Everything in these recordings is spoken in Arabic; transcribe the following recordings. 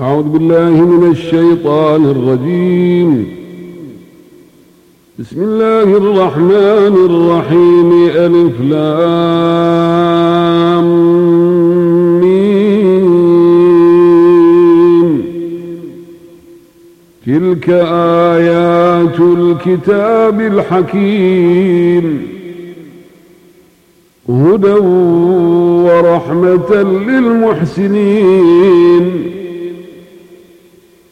أعوذ بالله من الشيطان الرجيم. بسم الله الرحمن الرحيم. ألف لام مين تلك آيات الكتاب الحكيم. هدى ورحمة للمحسنين.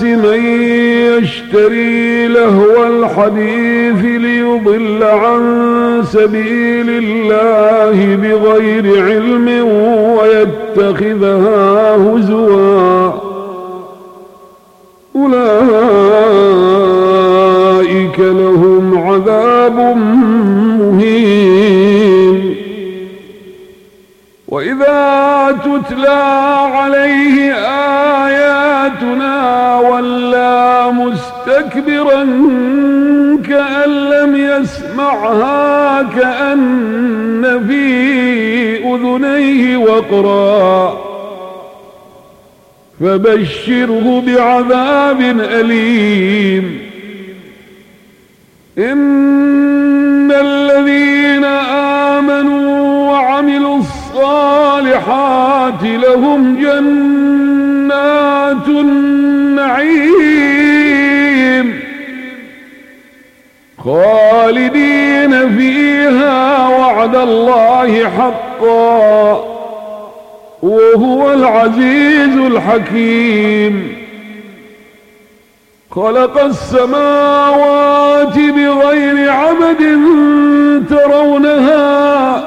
من يشتري لهو الحديث ليضل عن سبيل الله بغير علم ويتخذها هزوا. أولئك فبشره بعذاب أليم. إن الذين آمنوا وعملوا الصالحات لهم جنات النعيم. خالدين فيها وعد الله حقا. وهو العزيز الحكيم. خلق السماوات بغير عمد ترونها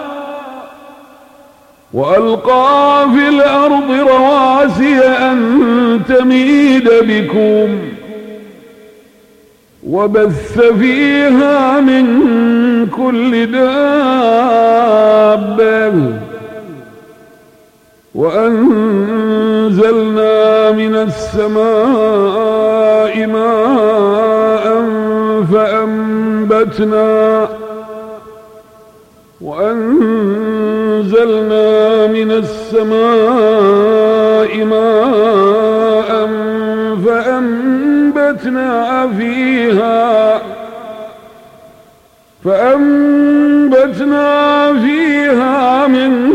وألقى في الأرض رواسي أن تميد بكم وبث فيها من كل دابة. وأنزلنا من السماء ماء فأنبتنا وأنزلنا من السماء ماء فأنبتنا فيها فأنبتنا فيها من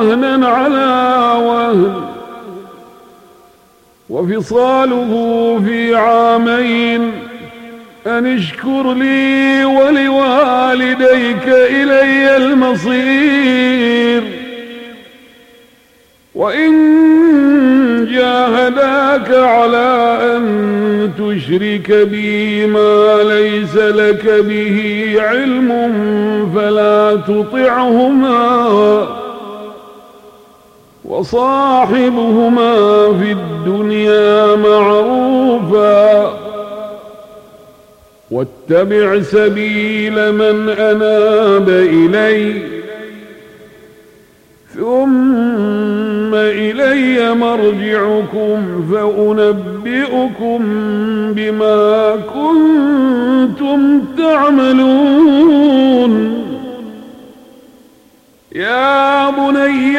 وهنا على وهن وفصاله في عامين أن اشكر لي ولوالديك إلي المصير وإن جاهداك على أن تشرك بي ما ليس لك به علم فلا تطعهما وصاحبهما في الدنيا معروفا. واتبع سبيل من أناب إلي ثم إلي مرجعكم فأنبئكم بما كنتم تعملون. يا بني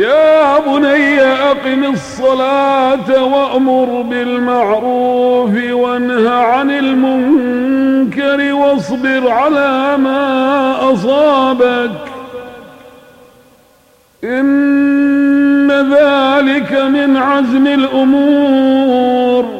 يا بني أقم الصلاة وأمر بالمعروف وانه عن المنكر واصبر على ما أصابك. إن ذلك من عزم الأمور.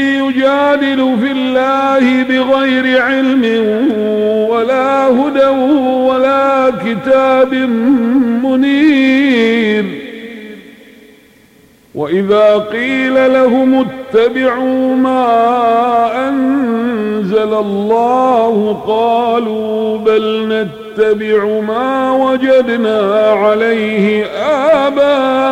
يجادل في الله بغير علم ولا هدى ولا كتاب منير. وإذا قيل لهم اتبعوا ما أنزل الله قالوا بل نتبع ما وجدنا عليه آباءنا.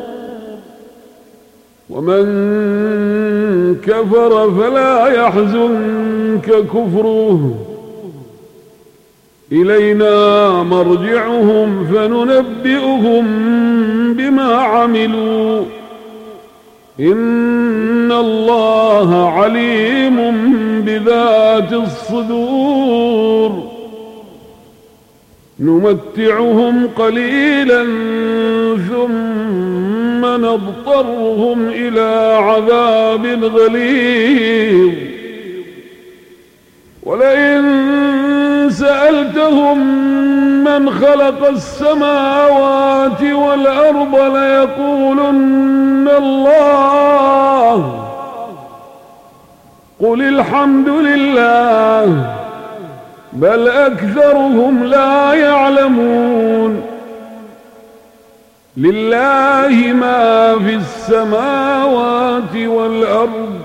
ومن كفر فلا يحزنك كفره. إلينا مرجعهم فننبئهم بما عملوا. إن الله عليم بذات الصدور. نمتعهم قليلا ثم نضطرهم إلى عذاب غليظ. ولئن سألتهم من خلق السماوات والأرض ليقولن الله. قل الحمد لله بل أكثرهم لا يعلمون. لله ما في السماوات والأرض.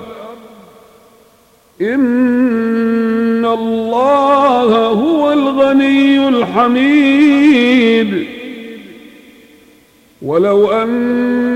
إن الله هو الغني الحميد. ولو أن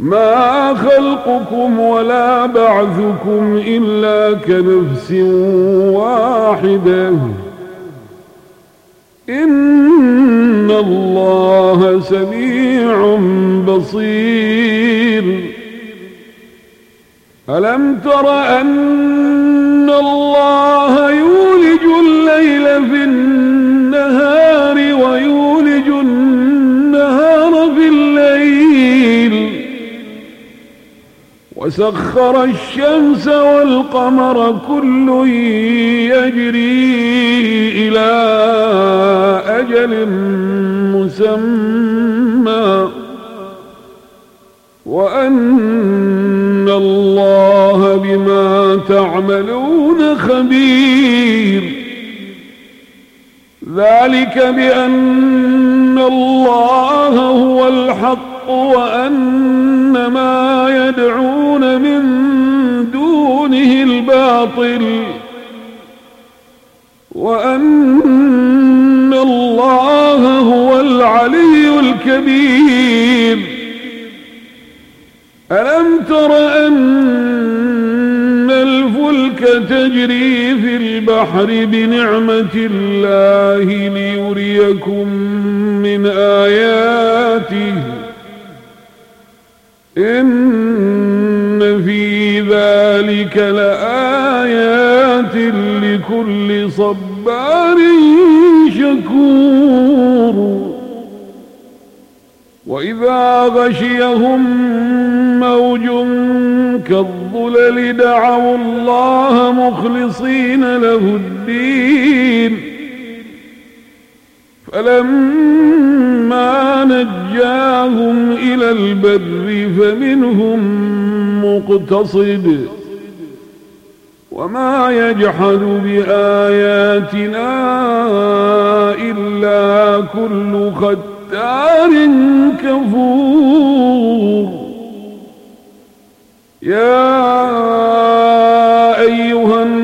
ما خلقكم ولا بعثكم إلا كنفس واحدة. إن الله سميع بصير. ألم تر أن الله يولج الليل في النهار وسخر الشمس والقمر كل يجري إلى أجل مسمى. وأن الله بما تعملون خبير. ذلك بأن الله هو الحق وأن ما يدعون من دونه الباطل وأن الله هو العلي الكبير. ألم تر أن الفلك تجري في البحر بنعمة الله ليريكم من آياته؟ إن ذلك لآيات لكل صبار شكور. وإذا غشيهم موج كالظلل دعوا الله مخلصين له الدين. فلما نجاهم إلى البر فمنهم مقتصد وما يجحد بآياتنا إلا كل ختار كفور. يا أيها الناس